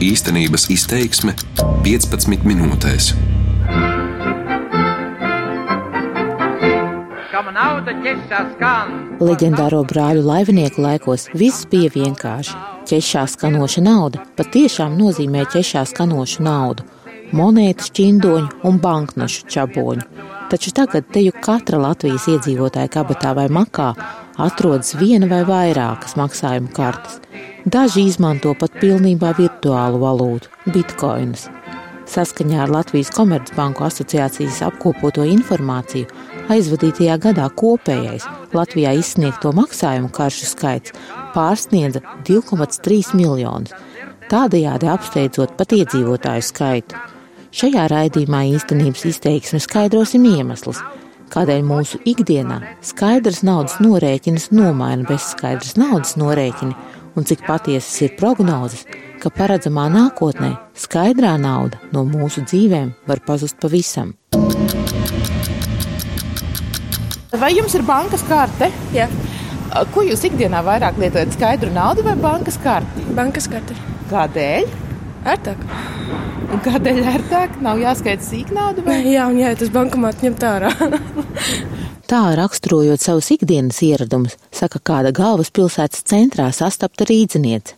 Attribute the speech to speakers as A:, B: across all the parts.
A: Īstenības izteiksme 15 minūtēs.
B: Leģendāro brāļu laivinieku laikos viss bija vienkārši. Ķešā skanoša nauda patiešām nozīmē ķešā skanošu naudu, monētu, čindoņu un banknošu čaboņu. Taču tagad te jau katra Latvijas iedzīvotāja kabatā vai makā atrodas viena vai vairākas maksājuma kartes. Daži izmanto pat pilnībā virtuālu valūtu - bitkoinus. Saskaņā ar Latvijas Komercbanku asociācijas apkopoto informāciju, aizvadītajā gadā kopējais Latvijā izsniegto maksājumu karšu skaits pārsniedza 2,3 miljonus, tādējādi apsteidzot pat iedzīvotāju skaitu. Šajā raidījumā īstenības izteiksmi skaidrosim iemeslus, kādēļ mūsu ikdienā skaidrs naudas norēķinas nomaina bezskaidras naudas norēķini un cik patiesas ir prognozes, ka paredzamā nākotnē skaidrā nauda no mūsu dzīvēm var pazust pavisam.
C: Vai jums ir bankas karte?
D: Jā.
C: Ko jūs ikdienā vairāk lietojat? Skaidru naudu vai bankas karti?
D: Bankas karte.
C: Kādēļ?
D: Ērtāk.
C: Un kādēļ ērtāk? Nav jāskaita sīk nauda? Vai?
D: Jā, un jā, tas bankomāts ņemt ārā.
B: Tā raksturojot savus ikdienas ieradumus, saka kāda galvaspilsētas centrā sastapta rīdziniece.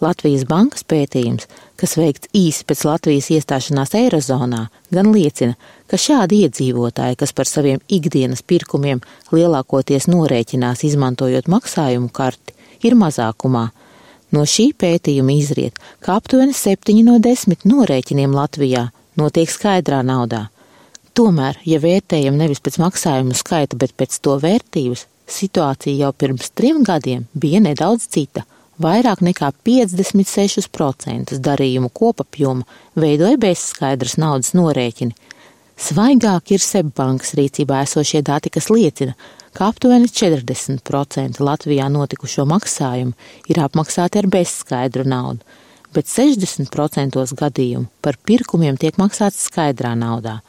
B: Latvijas bankas pētījums, kas veikts īsi pēc Latvijas iestāšanās Eirozonā, gan liecina, ka šādi iedzīvotāji, kas par saviem ikdienas pirkumiem lielākoties norēķinās izmantojot maksājumu karti, ir mazākumā, No šī pētījuma izriet, ka aptuveni 7 no 10 norēķiniem Latvijā notiek skaidrā naudā. Tomēr, ja vērtējam nevis pēc maksājumu skaita, bet pēc to vērtības, situācija jau pirms trim gadiem bija nedaudz cita. Vairāk nekā 56% darījumu kopapjoma veidoja bezskaidras naudas norēķini. Svaigāk ir Sebbankas rīcībā esošie dati, kas liecina, ka aptuveni 40% Latvijā notikušo maksājumu ir apmaksāti ar bezskaidru naudu, bet 60% gadījumu par pirkumiem tiek maksāts skaidrā naudā.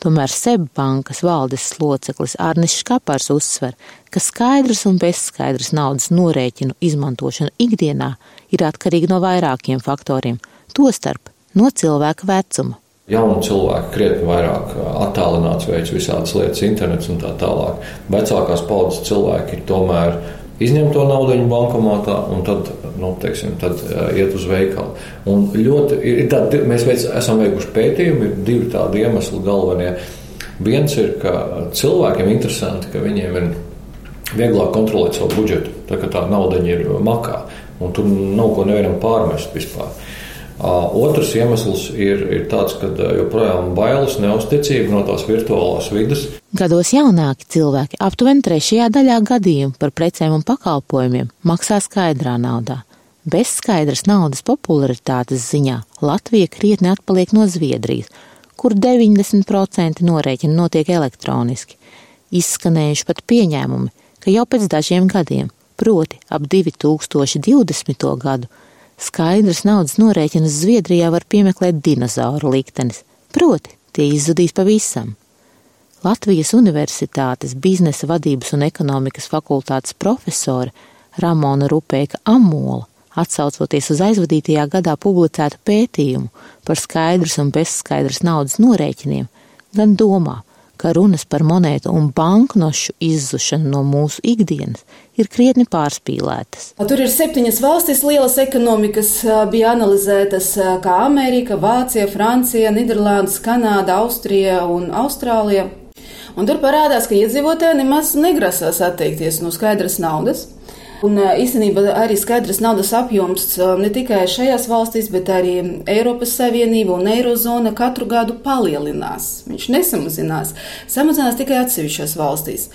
B: Tomēr Sebbankas valdes loceklis Arnis Škapars uzsver, ka skaidrs un bezskaidrs naudas norēķinu izmantošana ikdienā ir atkarīga no vairākiem faktoriem, tostarp no cilvēka vecuma
E: jauni cilvēki krietni vairāk attālināts veids visādas lietas, internets un tā tālāk. Vecākās paudzes cilvēki ir tomēr izņem to naudu bankomātā un tad, nu, teiksim, tad uh, iet uz veikalu. Un ļoti, ir tādi, mēs veic, esam veikuši pētījumu, ir divi tādi iemesli galvenie. Viens ir, ka cilvēkiem interesanti, ka viņiem ir vieglāk kontrolēt savu budžetu, tā kā tā nauda ir makā, un tur nav ko nevienam pārmest vispār. Otrs iemesls ir, ir tāds, ka joprojām bailes, neusticība no tās virtuālās vidas.
B: Gados jaunāki cilvēki aptuveni trešajā daļā gadījumu par precēm un pakalpojumiem maksā skaidrā naudā. Bez skaidras naudas popularitātes ziņā Latvija krietni atpaliek no Zviedrijas, kur 90% norēķina notiek elektroniski. Izskanējuši pat pieņēmumi, ka jau pēc dažiem gadiem, proti ap 2020. gadu, Skaidrs naudas norēķinus Zviedrijā var piemeklēt dinozauru liktenis, proti tie izzudīs pavisam. Latvijas Universitātes biznesa vadības un ekonomikas fakultātes profesore Ramona Rupēka Amola, atsaucoties uz aizvadītajā gadā publicētu pētījumu par skaidrs un bezskaidrs naudas norēķiniem, gan domā, ka runas par monētu un banknošu izzušanu no mūsu ikdienas ir krietni pārspīlētas.
F: Tur ir septiņas valstis, lielas ekonomikas bija analizētas, kā Amerika, Vācija, Francija, Nīderlanda, Kanāda, Austrija un Austrālija. Un tur parādās, ka iedzīvotāji nemaz negrasās atteikties no skaidras naudas. Un īstenībā arī skaidrs naudas apjoms ne tikai šajās valstīs, bet arī Eiropas Savienība un Eirozona katru gadu palielinās. Viņš nesamazinās, samazinās tikai atsevišķās valstīs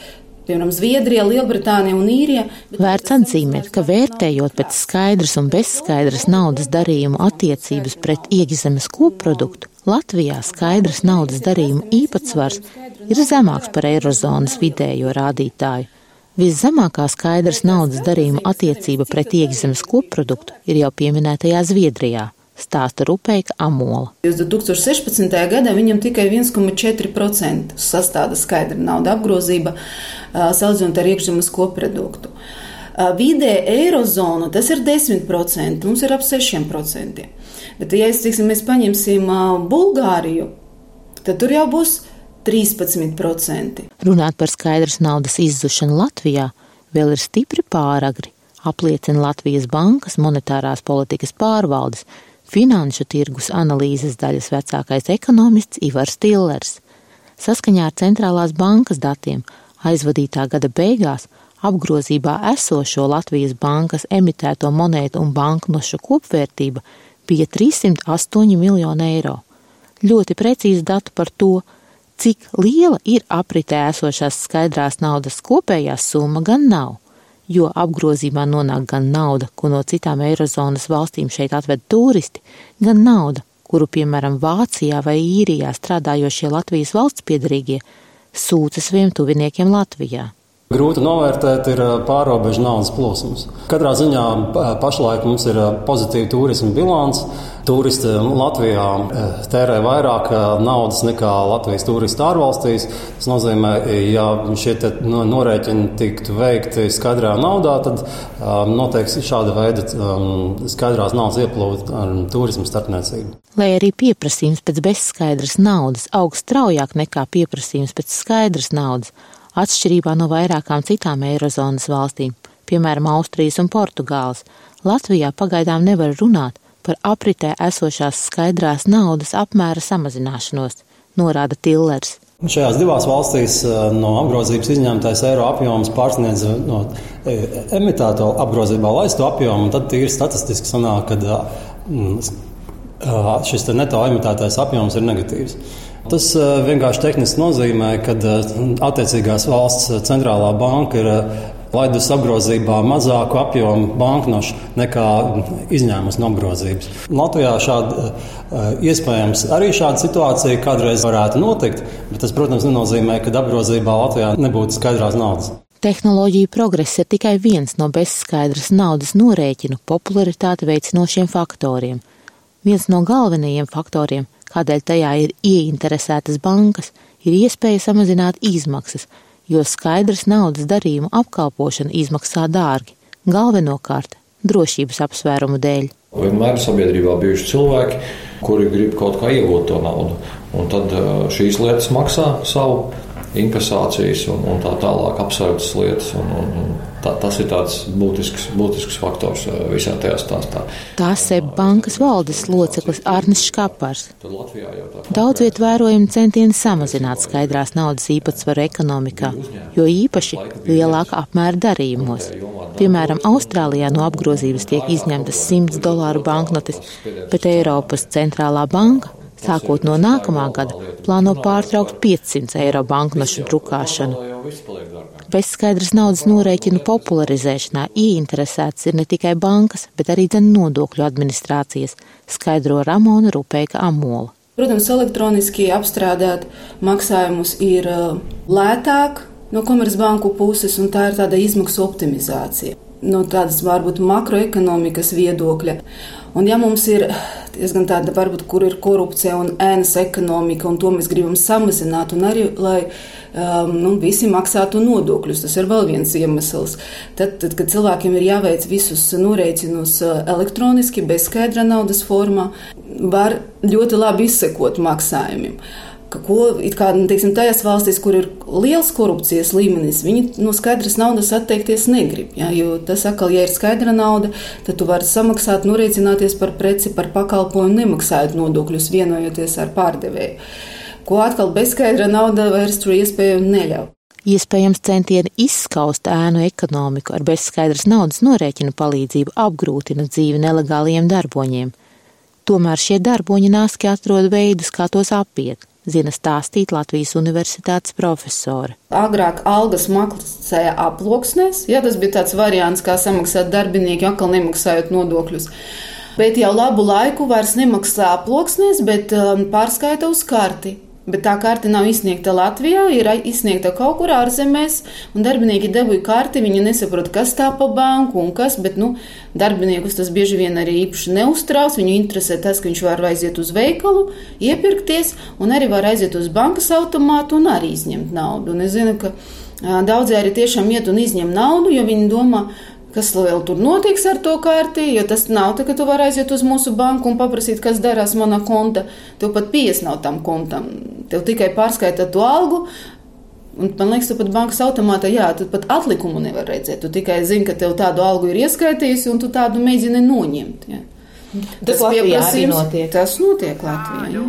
F: piemēram, Zviedrija, Lielbritānija un Īrija.
B: Vērts atzīmēt, ka vērtējot pēc skaidras un bezskaidras naudas darījumu attiecības pret iekšzemes koproduktu, Latvijā skaidras naudas darījumu īpatsvars ir zemāks par Eirozonas vidējo rādītāju. Viszemākā skaidrs naudas darījuma attiecība pret iekšzemes koproduktu ir jau pieminētajā Zviedrijā. Stāsta Rupeika Amola.
F: 2016. gadā viņam tikai 1,4% sastāda skaidra nauda apgrozība, salīdzinot ar iekšzemes koproduktu. Vidē Eirozona tas ir 10%, mums ir ap 6%. Bet, ja es, tiksim, mēs paņemsim Bulgāriju, tad tur jau būs 13%.
B: Runāt par skaidras naudas izzušanu Latvijā vēl ir stipri pāragri, apliecina Latvijas Bankas monetārās politikas pārvaldes finanšu tirgus analīzes daļas vecākais ekonomists Ivars Tillers. Saskaņā ar centrālās bankas datiem aizvadītā gada beigās apgrozībā esošo Latvijas bankas emitēto monētu un banknošu kopvērtība bija 308 miljoni eiro. Ļoti precīzi datu par to, cik liela ir apritē esošās skaidrās naudas kopējā summa, gan nav jo apgrozībā nonāk gan nauda, ko no citām Eirozonas valstīm šeit atved turisti, gan nauda, kuru, piemēram, Vācijā vai Īrijā strādājošie Latvijas valsts piedarīgie sūta saviem tuviniekiem Latvijā.
G: Grūti novērtēt ir pārobežu naudas plūsmas. Katrā ziņā pašlaik mums ir pozitīva turisma bilants. Turisti Latvijā tērē vairāk naudas nekā Latvijas turisti ārvalstīs. Tas nozīmē, ja šie norēķini tiktu veikti skaidrā naudā, tad noteikti šāda veida skaidrās naudas ieplūda ar turismu starpniecību.
B: Lai arī pieprasījums pēc bezskaidras naudas aug straujāk nekā pieprasījums pēc skaidras naudas, Atšķirībā no vairākām citām Eirozonas valstīm, piemēram, Austrijas un Portugāles, Latvijā pagaidām nevar runāt par apritē esošās skaidrās naudas apmēra samazināšanos, norāda Tillers.
G: Šajās divās valstīs eh, no apgrozības izņemtais eiro apjoms pārsniedz eh, no eh, emitēto apgrozībā laisto apjomu, un tad tīri statistiski sanāk, ka šis neto emitētais apjoms ir negatīvs. Tas eh, vienkārši tehniski nozīmē, ka eh, attiecīgās valsts centrālā banka ir eh, laidus apgrozībā mazāku apjomu banknošu nekā izņēmums no apgrozības. Latvijā šāda iespējams arī šāda situācija kādreiz varētu notikt, bet tas, protams, nenozīmē, ka apgrozībā Latvijā nebūtu skaidrās naudas.
B: Tehnoloģija progress ir tikai viens no bezskaidras naudas norēķinu popularitāti veicinošiem faktoriem. Viens no galvenajiem faktoriem kādēļ tajā ir ieinteresētas bankas, ir iespēja samazināt izmaksas, jo skaidrs naudas darījumu apkalpošana izmaksā dārgi, galvenokārt drošības apsvērumu dēļ.
E: Vienmēr sabiedrībā bijuši cilvēki, kuri grib kaut kā iegūt to naudu, un tad šīs lietas maksā savu inkasācijas un, un tā tālāk apsardzes lietas. Un, un, un tā, tas ir tāds būtisks, būtisks faktors uh, visā tajā stāstā.
B: Tā seb bankas valdes loceklis Arnis Škapars. Daudz viet vērojami centieni samazināt skaidrās naudas īpatsvaru ekonomikā, jo īpaši lielāka apmēra darījumos. Piemēram, Austrālijā no apgrozības tiek izņemtas 100 dolāru banknotes, bet Eiropas centrālā banka sākot no nākamā gada, plāno pārtraukt 500 eiro banknošu drukāšanu. Bezskaidras naudas norēķinu popularizēšanā ieinteresēts ir ne tikai bankas, bet arī dzen nodokļu administrācijas, skaidro Ramona Rupeika Amola.
F: Protams, elektroniski apstrādāt maksājumus ir uh, lētāk no komercbanku puses, un tā ir tāda izmaksu optimizācija. No tādas varbūt makroekonomikas viedokļa. Un ja mums ir diezgan tāda, varbūt, kur ir korupcija un ēnas ekonomika, un to mēs gribam samazināt, un arī, lai um, nu, visi maksātu nodokļus, tas ir vēl viens iemesls. Tad, tad kad cilvēkiem ir jāveic visus norēķinus uh, elektroniski, bez skaidra naudas formā, var ļoti labi izsekot maksājumiem ka ko, kā, nu, teiksim, tajās valstīs, kur ir liels korupcijas līmenis, viņi no skaidras naudas atteikties negrib. Ja, jo tas atkal, ja ir skaidra nauda, tad tu vari samaksāt, norēķināties par preci, par pakalpojumu, nemaksājot nodokļus, vienojoties ar pārdevēju. Ko atkal bezskaidra nauda vairs tur iespēju neļauj.
B: Iespējams, centieni izskaust ēnu ekonomiku ar bezskaidras naudas norēķinu palīdzību apgrūtina dzīvi nelegāliem darboņiem. Tomēr šie darboņi nāski atrod veidus, kā tos apiet zina stāstīt Latvijas Universitātes profesore.
F: Agrāk algas maksāja aploksnēs, ja tas bija tāds variants, kā samaksāt darbinieki, atkal nemaksājot nodokļus. Bet jau labu laiku vairs nemaksā aploksnēs, bet um, pārskaita uz karti. Bet tā karte nav izsniegta Latvijā, ir izsniegta kaut kur ārzemēs, un darbinieki dabūja karti. Viņi nesaprot, kas tā pa banku un kas, bet nu, darbiniekus tas bieži vien arī īpaši neuztrauc. Viņu interesē tas, ka viņš var aiziet uz veikalu, iepirkties, un arī var aiziet uz bankas automātu un arī izņemt naudu. Un es zinu, ka daudzi arī tiešām iet un izņem naudu, jo viņi domā, kas vēl tur notiks ar to kārti, jo tas nav tā, ka tu vari aiziet uz mūsu banku un paprasīt, kas darās manā konta. Tev pat pieejas nav tam kontam. Tev tikai pārskaita to algu. Un, man liekas, tu pat bankas automātā, jā, tu pat atlikumu nevar redzēt. Tu tikai zini, ka tev tādu algu ir ieskaitījusi, un tu tādu mēģini noņemt. Jā.
C: Tas Latvijā arī notiek.
F: Tas notiek Latvijā.
B: Jā.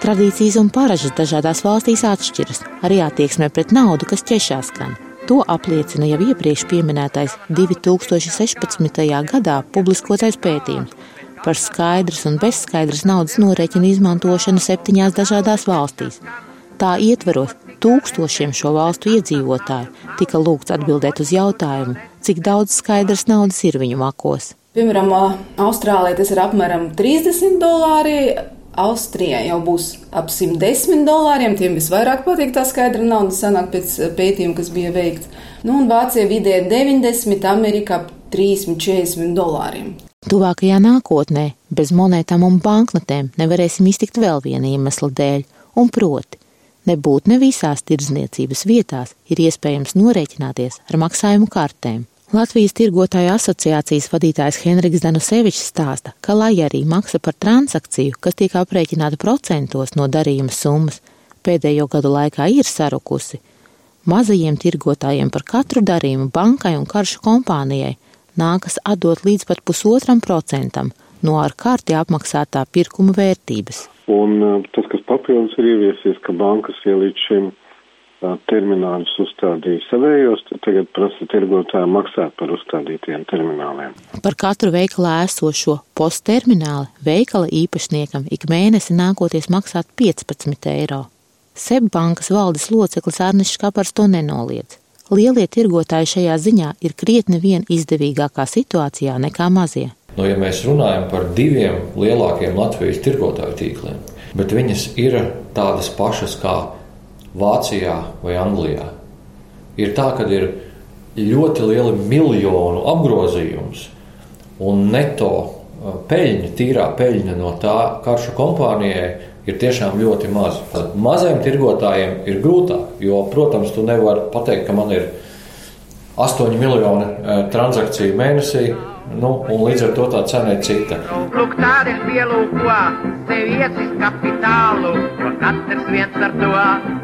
B: Tradīcijas un paražas dažādās valstīs atšķiras, arī attieksmē pret naudu, kas ķešā skan. To apliecina jau iepriekš minētais 2016. gadā publiskotais pētījums par skaidras un bezskaidras naudas norēķinu izmantošanu septiņās dažādās valstīs. Tā ietveros tūkstošiem šo valstu iedzīvotāju tika lūgts atbildēt uz jautājumu, cik daudz skaidras naudas ir viņu makos.
F: Piemēram, Austrālijā tas ir apmēram 30 dolāri, Austrijai jau būs ap 110 dolāriem. Tiem visvairāk patīk tā skaidra nauda, sanāk pēc pētījuma, kas bija veikts. Nu, un Vācija vidē 90, Amerikā ap 340 dolāriem.
B: Tuvākajā nākotnē bez monētām un banknotēm nevarēsim iztikt vēl viena iemesla dēļ, un proti, nebūt ne visās tirdzniecības vietās ir iespējams norēķināties ar maksājumu kartēm. Latvijas tirgotāju asociācijas vadītājs Henriks Danusevičs stāsta, ka, lai arī maksa par transakciju, kas tiek aprēķināta procentos no darījuma summas, pēdējo gadu laikā ir sarukusi, mazajiem tirgotājiem par katru darījumu bankai un karšu kompānijai nākas atdot līdz pat pusotram procentam no ar karti apmaksātā pirkuma vērtības.
H: Un uh, tas, kas papildus ir ieviesies, ka bankas jau līdz šim terminālus uzstādīja savējos, tad tagad prasa tirgotājiem maksāt par uzstādītiem termināliem.
B: Par katru veikalā esošo posttermināli veikala īpašniekam ik mēnesi nākoties maksāt 15 eiro. Sebbankas valdes loceklis Arnis Škapars to nenoliedz. Lielie tirgotāji šajā ziņā ir krietni vien izdevīgākā situācijā nekā mazie.
E: Nu, ja mēs runājam par diviem lielākiem Latvijas tirgotāju tīkliem, bet viņas ir tādas pašas kā Vācijā vai Anglijā. Ir tā, ka ir ļoti liela miljonu apgrozījums un neto uh, peļņa, tīrā peļņa no tā karšu kompānijai ir tiešām ļoti maza. Tad mazajiem tirgotājiem ir grūtāk, jo, protams, tu nevari pateikt, ka man ir 8 miljoni uh, transakciju mēnesī Nu, un līdz ar to tā cena ir cita. Pluktāris pielūko sevi iecis kapitālu, jo katrs viens ar to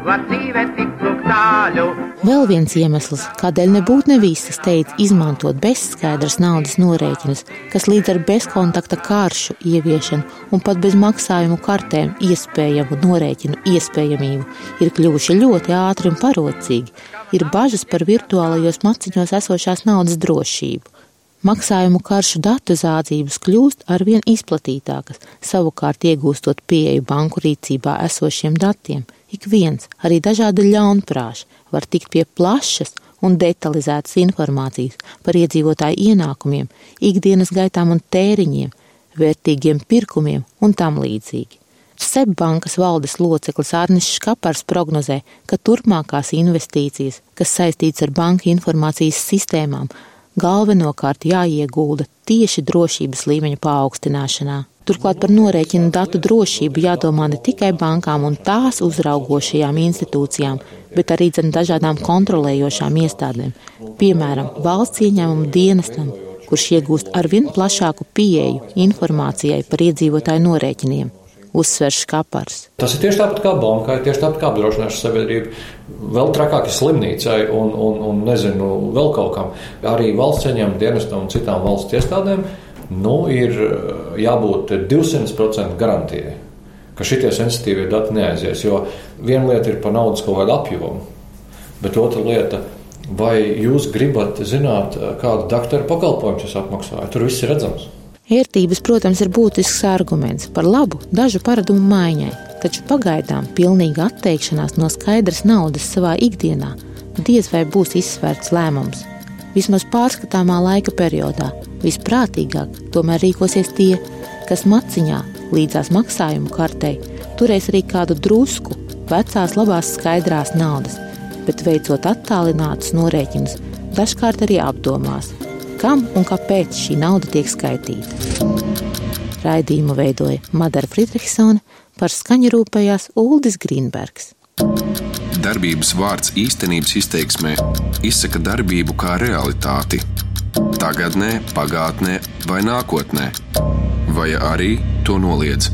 E: var dzīvē tik pluktāļu.
B: Vēl viens iemesls, kādēļ nebūtu ne visi steidz izmantot bezskaidras naudas norēķinus, kas līdz ar bezkontakta kāršu ieviešanu un pat bez maksājumu kartēm iespējamu norēķinu iespējamību, ir kļuvuši ļoti ātri un parocīgi, ir bažas par virtuālajos maciņos esošās naudas drošību. Maksājumu karšu datu zādzības kļūst arvien izplatītākas, savukārt iegūstot pieeju banku rīcībā esošiem datiem, ik viens, arī dažādi ļaunprāši, var tikt pie plašas un detalizētas informācijas par iedzīvotāju ienākumiem, ikdienas gaitām un tēriņiem, vērtīgiem pirkumiem un tam līdzīgi. Sebbankas valdes loceklis Arnis Škapars prognozē, ka turpmākās investīcijas, kas saistīts ar banka informācijas sistēmām, galvenokārt jāiegulda tieši drošības līmeņa paaugstināšanā. Turklāt par norēķinu datu drošību jādomā ne tikai bankām un tās uzraugošajām institūcijām, bet arī dažādām kontrolējošām iestādēm, piemēram, valsts ieņēmumu dienestam, kurš iegūst arvien plašāku pieeju informācijai par iedzīvotāju norēķiniem uzsver Škapars.
E: Tas ir tieši tāpat kā bankai, tieši tāpat kā apdrošināšanas sabiedrība. Vēl trakāk ir slimnīcai un, un, un nezinu, vēl kaut kam. Arī valsts ieņēmuma dienestam un citām valsts iestādēm nu, ir eh, jābūt 200% garantijai, ka šitie sensitīvie dati neaizies. Jo viena lieta ir par naudas kaut kādu apjomu, bet otra lieta. Vai jūs gribat zināt, eh, kādu doktora pakalpojumu es apmaksāju? Tur viss ir redzams.
B: Ērtības, protams, ir būtisks arguments par labu dažu paradumu maiņai, taču pagaidām pilnīga atteikšanās no skaidras naudas savā ikdienā diez vai būs izsvērts lēmums. Vismaz pārskatāmā laika periodā visprātīgāk tomēr rīkosies tie, kas maciņā līdzās maksājumu kartei turēs arī kādu drusku vecās labās skaidrās naudas, bet veicot attālinātus norēķinus, dažkārt arī apdomās, kam un kāpēc šī nauda tiek skaitīta. Raidījumu veidoja Madara Friedrichsone, Par skaņu rūpējās Uldis Grīnbergs.
A: Darbības vārds īstenības izteiksmē izsaka darbību kā realitāti. Tagatnē, pagātnē vai nākotnē, vai arī to noliedz.